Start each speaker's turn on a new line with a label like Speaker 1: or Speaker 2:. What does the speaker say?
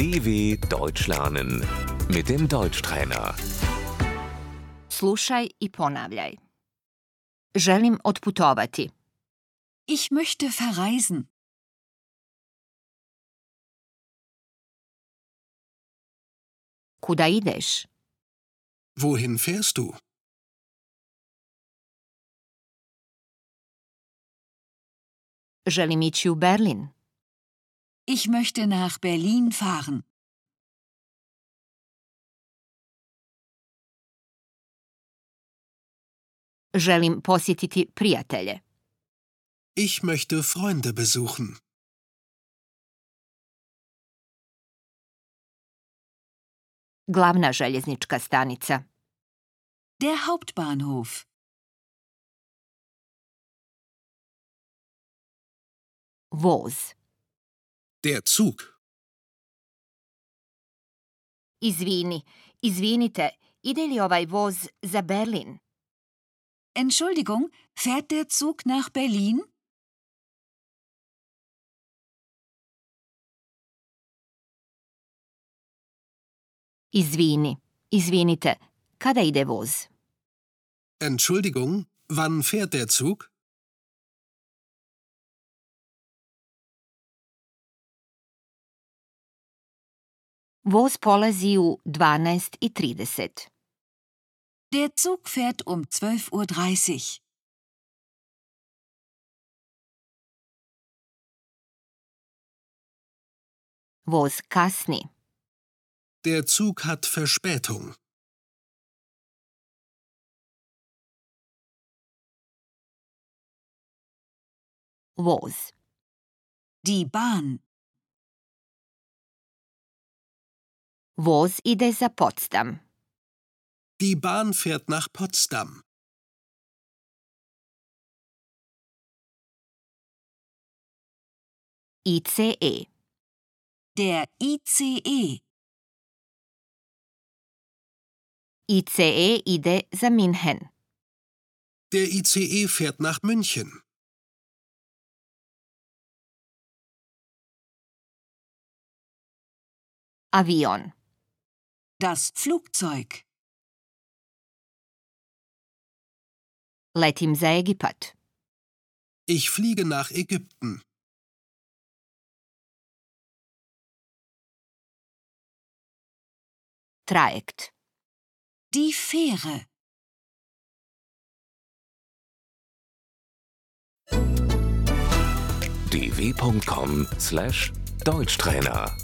Speaker 1: DW Deutsch lernen mit dem Deutschtrainer.
Speaker 2: Slušaj i ponavljaj. Želim otputovati.
Speaker 3: Ich möchte verreisen.
Speaker 2: Kuda ideš?
Speaker 4: Wohin fährst du?
Speaker 2: Želim ići u Berlin.
Speaker 3: Ich möchte nach Berlin fahren.
Speaker 2: Želim posjetiti prijatelje.
Speaker 4: Ich möchte Freunde besuchen.
Speaker 2: Glavna željeznička stanica.
Speaker 3: Der Hauptbahnhof.
Speaker 2: Voz.
Speaker 4: Der Zug.
Speaker 2: Izvini, izvinite, ide li ovaj voz za Berlin?
Speaker 3: Entschuldigung, fährt der Zug nach Berlin?
Speaker 2: Izvini, izvinite, kada ide voz?
Speaker 4: Entschuldigung, wann fährt der Zug?
Speaker 2: Voz polazi u 12.30.
Speaker 3: Der Zug fährt um 12.30 Uhr.
Speaker 2: Voz kasni.
Speaker 4: Der Zug hat Verspätung.
Speaker 2: Voz.
Speaker 3: Die Bahn.
Speaker 2: Voz ide za Potsdam.
Speaker 4: Die Bahn fährt nach Potsdam.
Speaker 2: ICE.
Speaker 3: Der ICE.
Speaker 2: ICE ide za Minhen.
Speaker 4: Der ICE fährt nach München.
Speaker 2: Avion.
Speaker 3: Das Flugzeug.
Speaker 2: Letim za Egipat.
Speaker 4: Ich fliege nach Ägypten.
Speaker 2: Trajekt.
Speaker 3: Die Fähre.
Speaker 1: dw.com/deutschtrainer